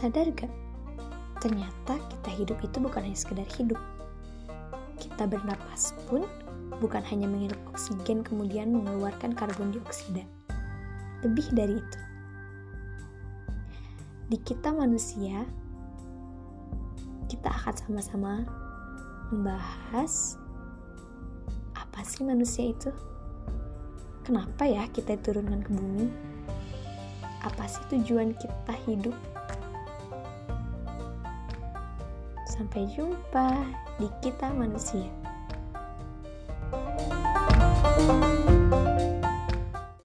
Sadar gak? Ternyata kita hidup itu bukan hanya sekedar hidup. Kita bernapas pun bukan hanya menghirup oksigen kemudian mengeluarkan karbon dioksida. Lebih dari itu. Di kita manusia, kita akan sama-sama membahas apa sih manusia itu? Kenapa ya kita turunkan ke bumi? Apa sih tujuan kita hidup? Sampai jumpa di kita manusia.